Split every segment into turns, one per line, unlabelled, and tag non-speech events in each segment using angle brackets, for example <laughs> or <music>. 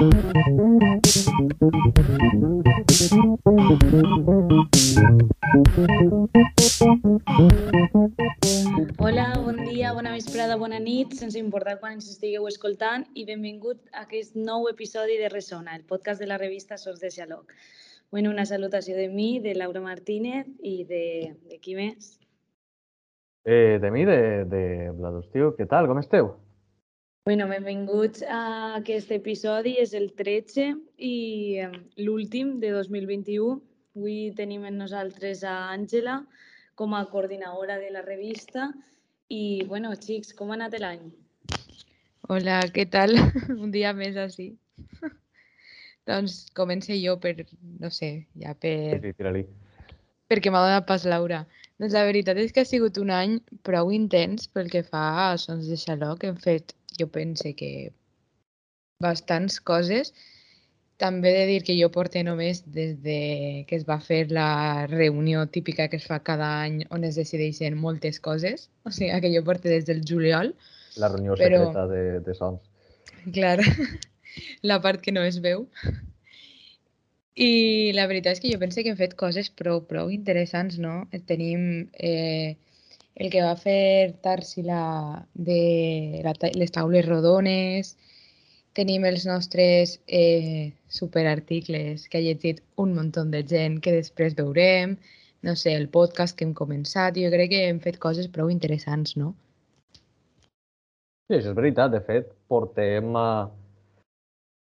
Hola, bon dia, bona vesprada, bona nit, sense importar quan ens estigueu escoltant i benvingut a aquest nou episodi de Resona, el podcast de la revista Sors de Xaloc. Bueno, una salutació de mi, de Laura Martínez i de, de qui més?
Eh, de mi, de, de Vladostiu. Què tal? Com esteu?
Bueno, benvinguts a aquest episodi, és el 13 i l'últim de 2021. Avui tenim amb nosaltres a Àngela com a coordinadora de la revista i, bueno, xics, com ha anat l'any?
Hola, què tal? <laughs> Un dia més així. <laughs> doncs comencé jo per, no sé, ja per...
Sí, tira-li.
perquè m'ha donat pas Laura. Doncs la veritat és que ha sigut un any prou intens pel que fa a Sons de Xaloc. Hem fet, jo pense que bastants coses. També he de dir que jo porto només des de que es va fer la reunió típica que es fa cada any on es decideixen moltes coses. <laughs> O sigui, que jo porto des del juliol.
La reunió
Però-
secreta de, de Sons.
Clar, <laughs> la part que no es veu. I la veritat és que jo penso que hem fet coses prou, prou interessants, no? Tenim eh, el que va fer Tarsila de la, les taules rodones, tenim els nostres eh, superarticles que ha llegit un munt de gent que després veurem, no sé, el podcast que hem començat, jo crec que hem fet coses prou interessants, no?
Sí, això és veritat. De fet, portem, eh,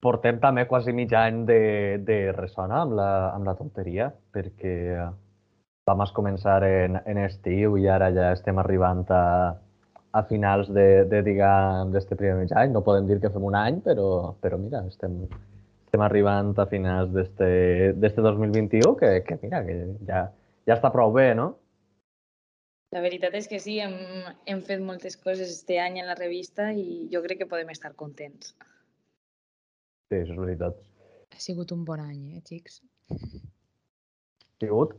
portem també quasi mig any de, de ressona amb la, amb la tonteria, perquè eh, vam començar en, en estiu i ara ja estem arribant a, a finals de, de diguem, d'este primer mig any. No podem dir que fem un any, però, però mira, estem, estem arribant a finals d'este d'este 2021, que, que mira, que ja, ja està prou bé, no?
La veritat és que sí, hem, hem fet moltes coses este any en la revista i jo crec que podem estar contents.
Sí, això és veritat.
Ha sigut un bon any, eh, xics?
Ha sigut,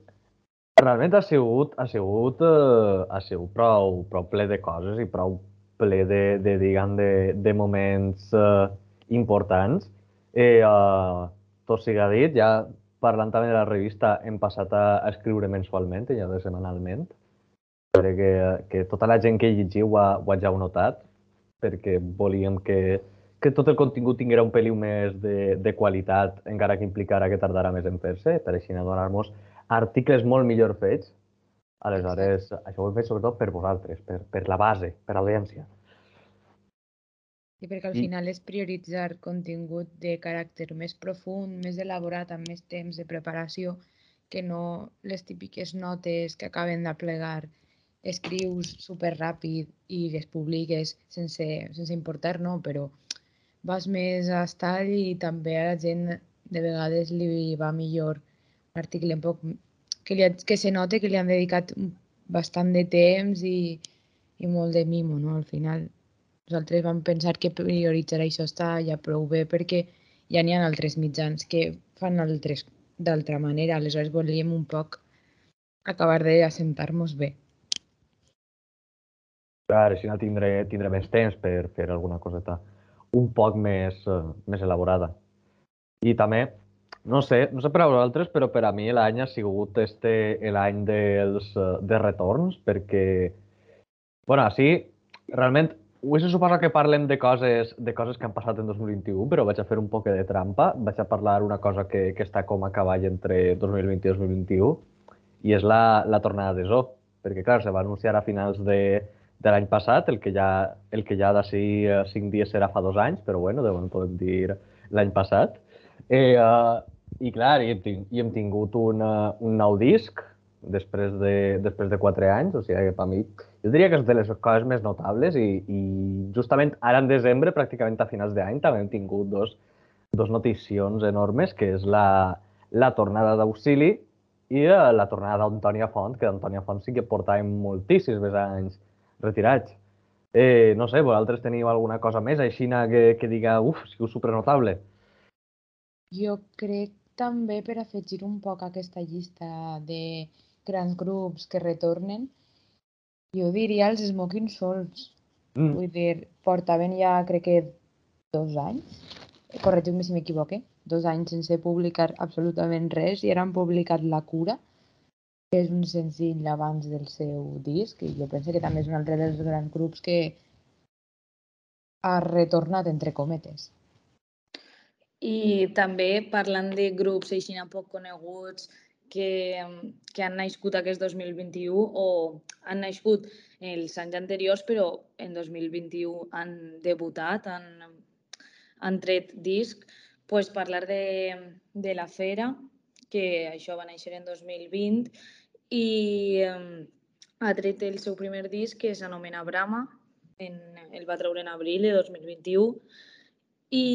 realment ha sigut, ha sigut, eh, ha sigut prou, prou ple de coses i prou ple de, de diguem, de, de moments eh, importants. Eh, eh, tot siga dit, ja parlant també de la revista, hem passat a, escriure mensualment, ja de setmanalment. Crec que, que tota la gent que llegiu ho ha, ho ha ja notat, perquè volíem que, que tot el contingut tinguera un peliu més de, de qualitat, encara que implicara que tardara més en fer-se, per així no donar-nos articles molt millor fets. Aleshores, això ho hem fet sobretot per vosaltres, per, per la base, per l'audiència.
Sí, perquè al
I-
final és prioritzar contingut de caràcter més profund, més elaborat, amb més temps de preparació, que no les típiques notes que acaben d'aplegar. Escrius super ràpid i les publiques sense, sense importar, no, però vas més a estar i també a la gent de vegades li va millor article un poc que, li, que se note que li han dedicat bastant de temps i, i molt de mimo, no? Al final nosaltres vam pensar que prioritzar això està ja prou bé perquè ja n'hi ha altres mitjans que fan altres d'altra manera. Aleshores volíem un poc acabar d'assentar-nos bé.
Clar, així no tindré, tindré més temps per fer alguna coseta un poc més, eh, més elaborada. I també, no sé, no sé per a vosaltres, però per a mi l'any ha sigut este l'any dels, eh, de retorns, perquè, bueno, així, realment, avui se suposa que parlem de coses, de coses que han passat en 2021, però vaig a fer un poc de trampa. Vaig a parlar una cosa que, que està com a cavall entre 2020 i 2021, i és la, la tornada de Zoo, perquè, clar, se va anunciar a finals de, de l'any passat, el que ja, el que ja d'ací eh, cinc dies serà fa dos anys, però bueno, de moment podem dir l'any passat. Eh, uh, I clar, i hem, i hem tingut un, uh, un nou disc després de, després de quatre anys, o sigui per mi, jo diria que és de les coses més notables i, i justament ara en desembre, pràcticament a finals d'any, també hem tingut dos, dos noticions enormes, que és la, la tornada d'Auxili i eh, la tornada d'Antònia Font, que d'Antònia Font sí que portàvem moltíssims anys retirats. Eh, no sé, vosaltres teniu alguna cosa més aixina que, que diga, uf, sigut supernotable?
Jo crec també per afegir un poc a aquesta llista de grans grups que retornen, jo diria els Smoking Souls.
Mm.
Vull dir, portaven ja crec que dos anys corregiu-me si m'equivoque, dos anys sense publicar absolutament res i ara han publicat La Cura, que és un senzill abans del seu disc i jo penso que també és un altre dels grans grups que ha retornat entre cometes.
I també parlant de grups així poc coneguts que, que han nascut aquest 2021 o han nascut els anys anteriors però en 2021 han debutat, han, han tret disc, pues parlar de, de la Fera, que això va néixer en 2020 i ha tret el seu primer disc que s'anomena Brama, en, el va treure en abril de 2021 i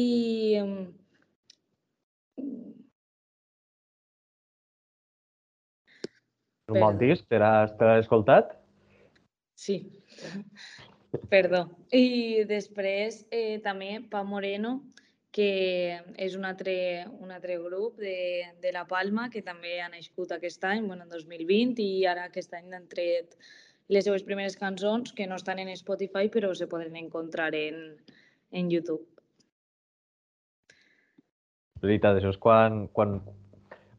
un bon disc, te l'has escoltat?
Sí, perdó. I després eh, també Pa Moreno, que és un altre, un altre grup de, de La Palma que també ha nascut aquest any, bueno, en 2020, i ara aquest any han tret les seues primeres cançons que no estan en Spotify però se poden encontrar en, en YouTube.
Veritat, això és quan, quan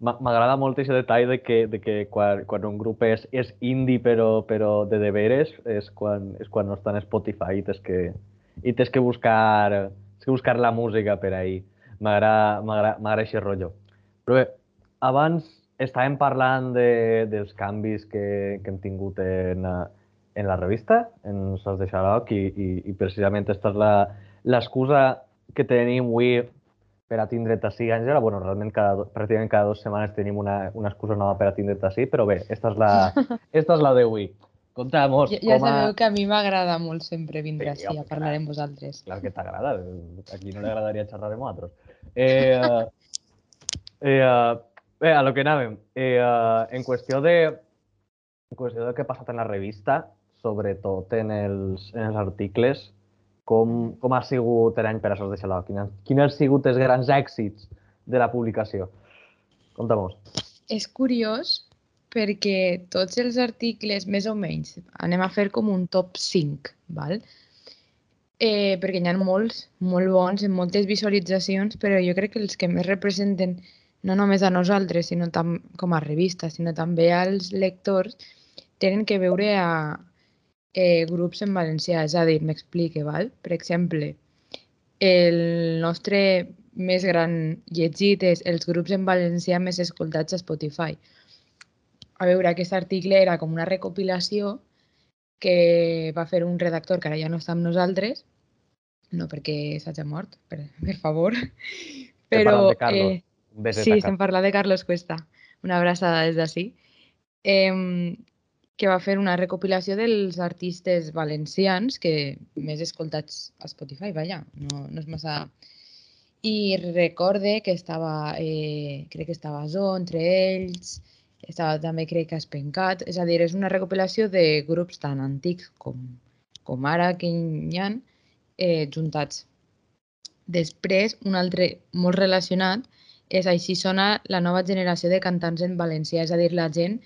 m'agrada molt aquest detall de que, de que quan, quan un grup és, és indie però, però de deberes és quan, és quan no està en Spotify i tens que, i tens que buscar és que buscar la música per ahir. M'agrada aquest rotllo. Però bé, abans estàvem parlant de, dels canvis que, que hem tingut en, en la revista, en Sos de Xaloc, i, i, i precisament aquesta és l'excusa que tenim avui per a tindre't així, Àngela. bueno, realment cada, pràcticament cada dues setmanes tenim una, una excusa nova per a tindre't així, però bé, esta és la, <laughs> esta és la d'avui. Conta'mos
ja, ja com a... sabeu que a mi m'agrada molt sempre vindre sí, així a parlar amb vosaltres.
Clar que t'agrada, a qui no li agradaria xerrar amb altres. Eh, eh, eh, bé, a lo que anàvem. Eh, eh, en qüestió de en qüestió de què ha passat en la revista, sobretot en els, en els articles, com, com ha sigut l'any per a Sos de Xaló? Quins, quins han sigut els grans èxits de la publicació? Conta-mos.
És curiós perquè tots els articles, més o menys, anem a fer com un top 5, val? Eh, perquè hi ha molts, molt bons, en moltes visualitzacions, però jo crec que els que més representen no només a nosaltres, sinó tam com a revista, sinó també als lectors, tenen que veure a eh, grups en valencià, és a dir, m'explique, val? Per exemple, el nostre més gran llegit és els grups en valencià més escoltats a Spotify a veure, aquest article era com una recopilació que va fer un redactor que ara ja no està amb nosaltres, no perquè s'hagi mort, per, per favor,
però...
Eh, sí, estem parlant de Carlos Cuesta, una abraçada des d'ací, eh, que va fer una recopilació dels artistes valencians que més escoltats a Spotify, vaja, no, no és massa... I recorde que estava, eh, crec que estava Zo entre ells, estava també crec que Espencat, és a dir, és una recopilació de grups tan antics com, com ara que hi ha eh, juntats. Després, un altre molt relacionat és Així sona la nova generació de cantants en valencià, és a dir, la gent,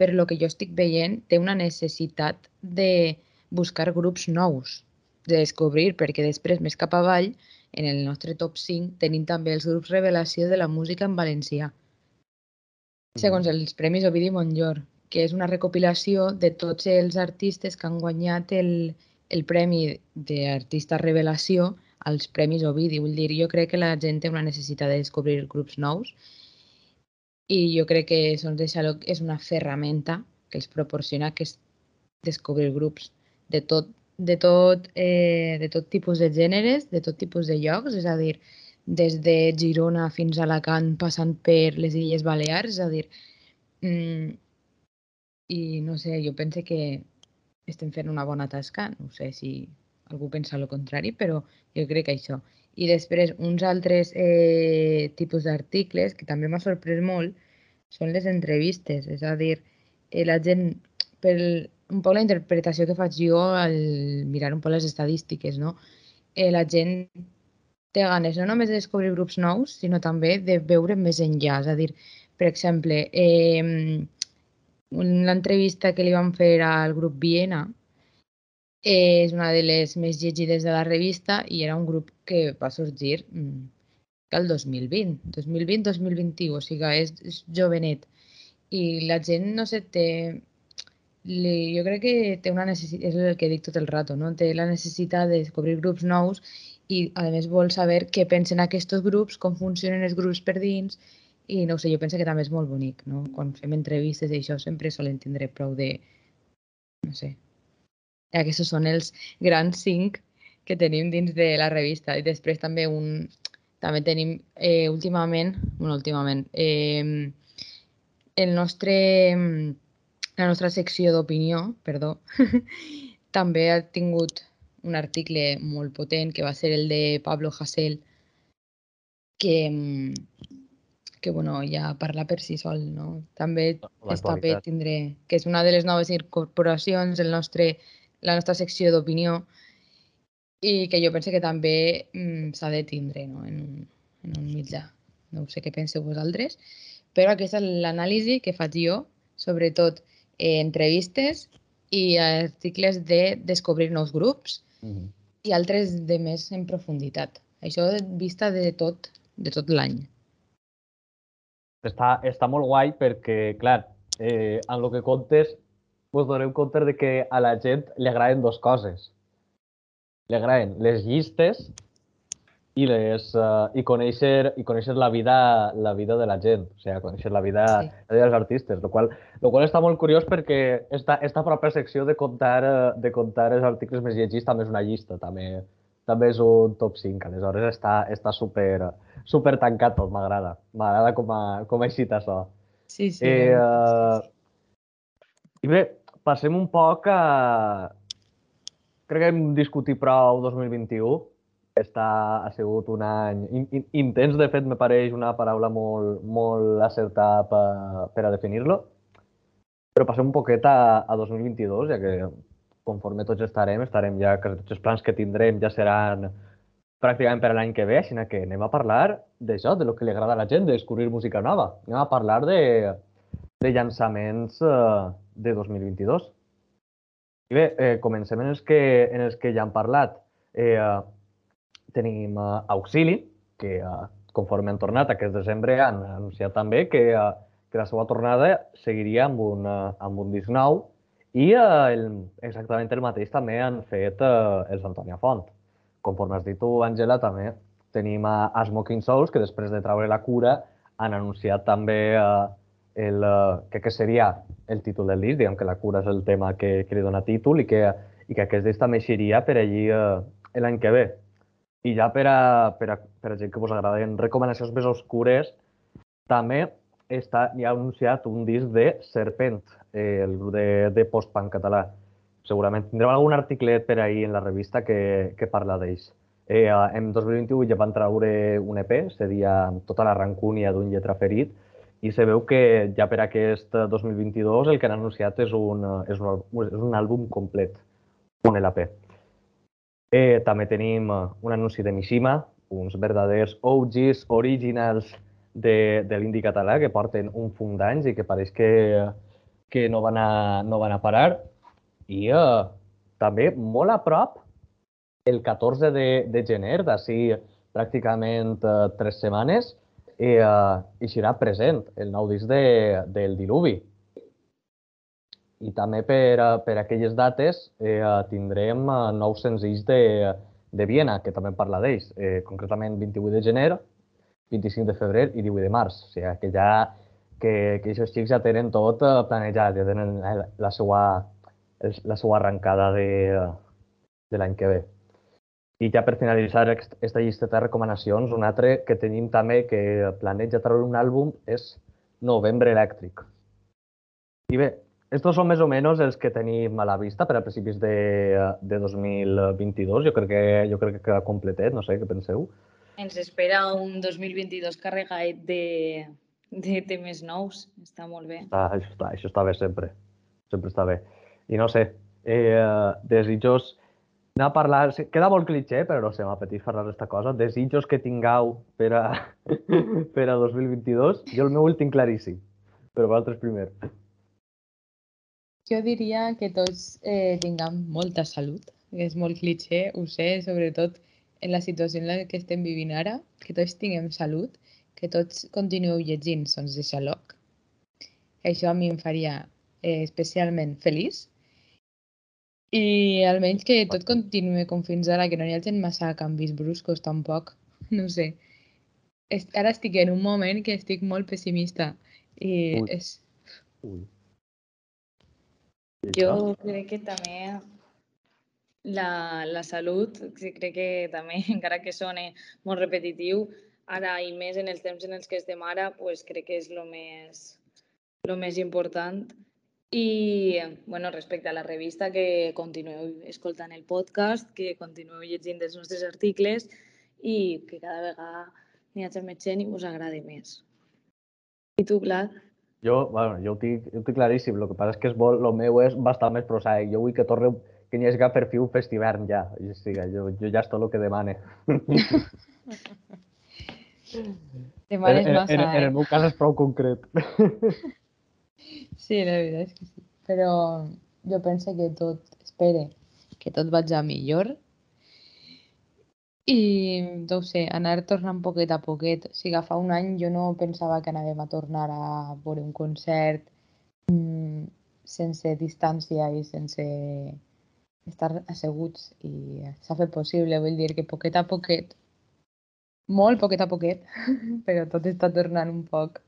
per lo que jo estic veient, té una necessitat de buscar grups nous, de descobrir, perquè després, més cap avall, en el nostre top 5, tenim també els grups revelació de la música en valencià segons els Premis Ovidi Montllor, que és una recopilació de tots els artistes que han guanyat el, el Premi d'Artista Revelació als Premis Ovidi. Vull dir, jo crec que la gent té una necessitat de descobrir grups nous i jo crec que Sons de Xaloc és una ferramenta que els proporciona que és descobrir grups de tot, de tot, eh, de tot tipus de gèneres, de tot tipus de llocs, és a dir, des de Girona fins a Alacant, passant per les Illes Balears, és a dir, mm, i no sé, jo pense que estem fent una bona tasca, no sé si algú pensa el contrari, però jo crec que això. I després, uns altres eh, tipus d'articles que també m'ha sorprès molt són les entrevistes, és a dir, eh, la gent, per un poc la interpretació que faig jo al mirar un poc les estadístiques, no? Eh, la gent té ganes no només de descobrir grups nous, sinó també de veure més enllà. És a dir, per exemple, eh, l'entrevista que li van fer al grup Viena és una de les més llegides de la revista i era un grup que va sorgir mm, que el 2020, 2020-2021, o sigui, és, és jovenet. I la gent, no sé, té... Li, jo crec que té una necessitat, és el que dic tot el rato, no? té la necessitat de descobrir grups nous i a més vol saber què pensen aquests grups, com funcionen els grups per dins i no sé, jo penso que també és molt bonic, no? Quan fem entrevistes i això sempre solen tindre prou de, no sé, aquests són els grans cinc que tenim dins de la revista i després també un, també tenim eh, últimament, bueno, últimament, eh, el nostre, la nostra secció d'opinió, perdó, <laughs> també ha tingut un article molt potent que va ser el de Pablo Hasél, que, que bueno, ja parla per si sol, no? També està bé tindre, que és una de les noves incorporacions, el nostre, la nostra secció d'opinió, i que jo penso que també mm, s'ha de tindre no? en, un, en un mitjà. No sé què penseu vosaltres, però aquesta és l'anàlisi que faig jo, sobretot eh, entrevistes i articles de descobrir nous grups mm -hmm. i altres de més en profunditat. Això vista de tot, de tot l'any.
Està, està molt guai perquè, clar, eh, en el que contes us doneu compte de que a la gent li agraden dues coses li agraden les llistes i, les, uh, i, conèixer, i conèixer la vida, la vida de la gent, o sigui, conèixer la vida, sí. la vida dels artistes, el qual, lo qual està molt curiós perquè esta, esta pròpia secció de contar, eh, de contar els articles més llegits també és una llista, també, també és un top 5, aleshores està, està super, super tancat tot, m'agrada, m'agrada com, a, com a eixit això.
Sí, sí. Eh, uh,
I bé, passem un poc a, crec que hem discutit prou 2021. Està, ha sigut un any in, in, intens, de fet, me pareix una paraula molt, molt acertada per, per a definir-lo. Però passem un poquet a, a 2022, ja que conforme tots estarem, estarem ja, que tots els plans que tindrem ja seran pràcticament per l'any que ve, així que anem a parlar d'això, de lo que li agrada a la gent, de descobrir música nova. Anem a parlar de, de llançaments eh, de 2022. I bé, eh, comencem en els, que, en els que ja han parlat. Eh, tenim eh, Auxili, que eh, conforme han tornat aquest desembre han anunciat també que, eh, que la seva tornada seguiria amb un, eh, amb un disc nou i eh, el, exactament el mateix també han fet eh, els Antònia Font. Conforme has dit tu, Àngela, també tenim a, a Smoking Souls, que després de treure la cura han anunciat també eh, el, que, que seria el títol del disc, diguem que la cura és el tema que, que li dona títol i que, i que aquest disc també eixiria per allí eh, l'any que ve. I ja per a, per a, per a gent que us agraden recomanacions més oscures, també està, hi ha anunciat un disc de Serpent, eh, el grup de, de post-punk català. Segurament tindrem algun articlet per ahir en la revista que, que parla d'ells. Eh, en 2021 ja van treure un EP, seria tota la rancúnia d'un lletra ferit, i se veu que ja per aquest 2022 el que han anunciat és un, és un, és un àlbum complet, un LP. Eh, també tenim un anunci de Mishima, uns verdaders OGs originals de, de l'indi català que porten un fum d'anys i que pareix que, que no, van a, no van a parar. I eh, també molt a prop, el 14 de, de gener, d'ací pràcticament eh, tres setmanes, i, uh, i serà present el nou disc de, del Diluvi. I també per, uh, per aquelles dates eh, tindrem uh, nous senzills de, de Viena, que també parla d'ells, eh, concretament 28 de gener, 25 de febrer i 18 de març. O sigui, que ja que, que aquests xics ja tenen tot planejat, ja tenen la seva, la seva arrencada de, de l'any que ve. I ja per finalitzar aquesta llista de recomanacions, un altre que tenim també que planeja treure un àlbum és Novembre Elèctric. I bé, estos són més o menys els que tenim a la vista per a principis de, de 2022. Jo crec, que, jo crec que queda completet, no sé què penseu.
Ens espera un 2022 carregat de, de temes nous. Està molt bé.
Està, això, està, això està bé sempre. Sempre està bé. I no sé, eh, desitjos Anem a parlar, queda molt cliché, però no sé, m'apeteix parlar d'esta cosa. Desitjos que tingueu per a, <laughs> per a 2022. Jo el meu el tinc claríssim, però vosaltres primer.
Jo diria que tots eh, tinguem molta salut. És molt cliché, ho sé, sobretot en la situació en la que estem vivint ara, que tots tinguem salut, que tots continueu llegint Sons de Xaloc. Això a mi em faria eh, especialment feliç. I almenys que tot continuï com fins ara, que no hi hagi massa canvis bruscos tampoc. <laughs> No sé. Est ara estic en un moment que estic molt pessimista i
Ui.
és...
Ui.
Jo crec que també la, la salut, sí, crec que també, <laughs> encara que sone molt repetitiu, ara i més en els temps en els que estem ara, pues crec que és el més, lo més important. I, bueno, respecte a la revista, que continueu escoltant el podcast, que continueu llegint els nostres articles i que cada vegada n'hi hagi més gent i us agradi més. I tu, Vlad?
Jo, bueno, jo ho tinc, jo ho tinc claríssim, el que passa és que és molt, el meu és bastant més prosaic. Jo vull que torni, que n'hi hagi per fi un festivern ja. O sigui, jo, jo ja és tot el que demane. <laughs>
Demanes
en, en,
massa,
en, en
eh?
el meu cas és prou concret. <laughs>
Sí, la veritat és que sí. Però jo penso que tot, espere, que tot vagi a millor. I, no ho sé, anar tornant poquet a poquet. O sigui, fa un any jo no pensava que anàvem a tornar a veure un concert mm, sense distància i sense estar asseguts i s'ha fet possible. Vull dir que poquet a poquet, molt poquet a poquet, <laughs> però tot està tornant un poc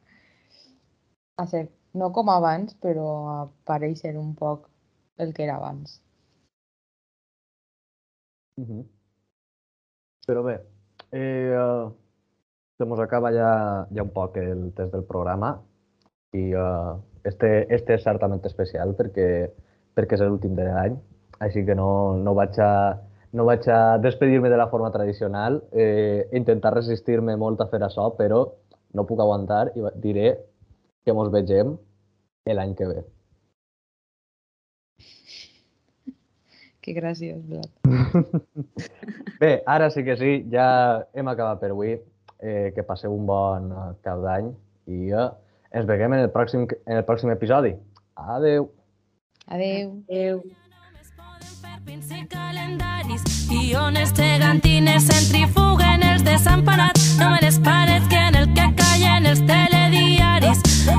a ser, no com abans, però a pareixer un poc el que era abans.
Uh -huh. Però bé, eh, se mos acaba ja, ja un poc el test del programa i uh, este, este és certament especial perquè, perquè és l'últim de l'any, així que no, no vaig a, no vaig a despedir-me de la forma tradicional, eh, intentar resistir-me molt a fer això, però no puc aguantar i diré que mos vegem l'any que ve.
Que graciós, Vlad. <laughs>
Bé, ara sí que sí, ja hem acabat per avui. Eh, que passeu un bon cap d'any i eh, ens veiem en el pròxim, en el pròxim episodi. Adeu!
Adeu.
Pinci calendaris, guiones gegantines centrifuguen els desemparats, no me les parets que en el que callen els telediaris.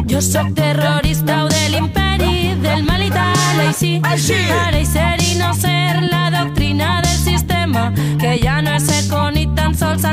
Yo soy terrorista o del l'imperi del mal i tal, així.
Així!
Pareixer i no ser la doctrina del sistema, que ya no és ser con tan sols...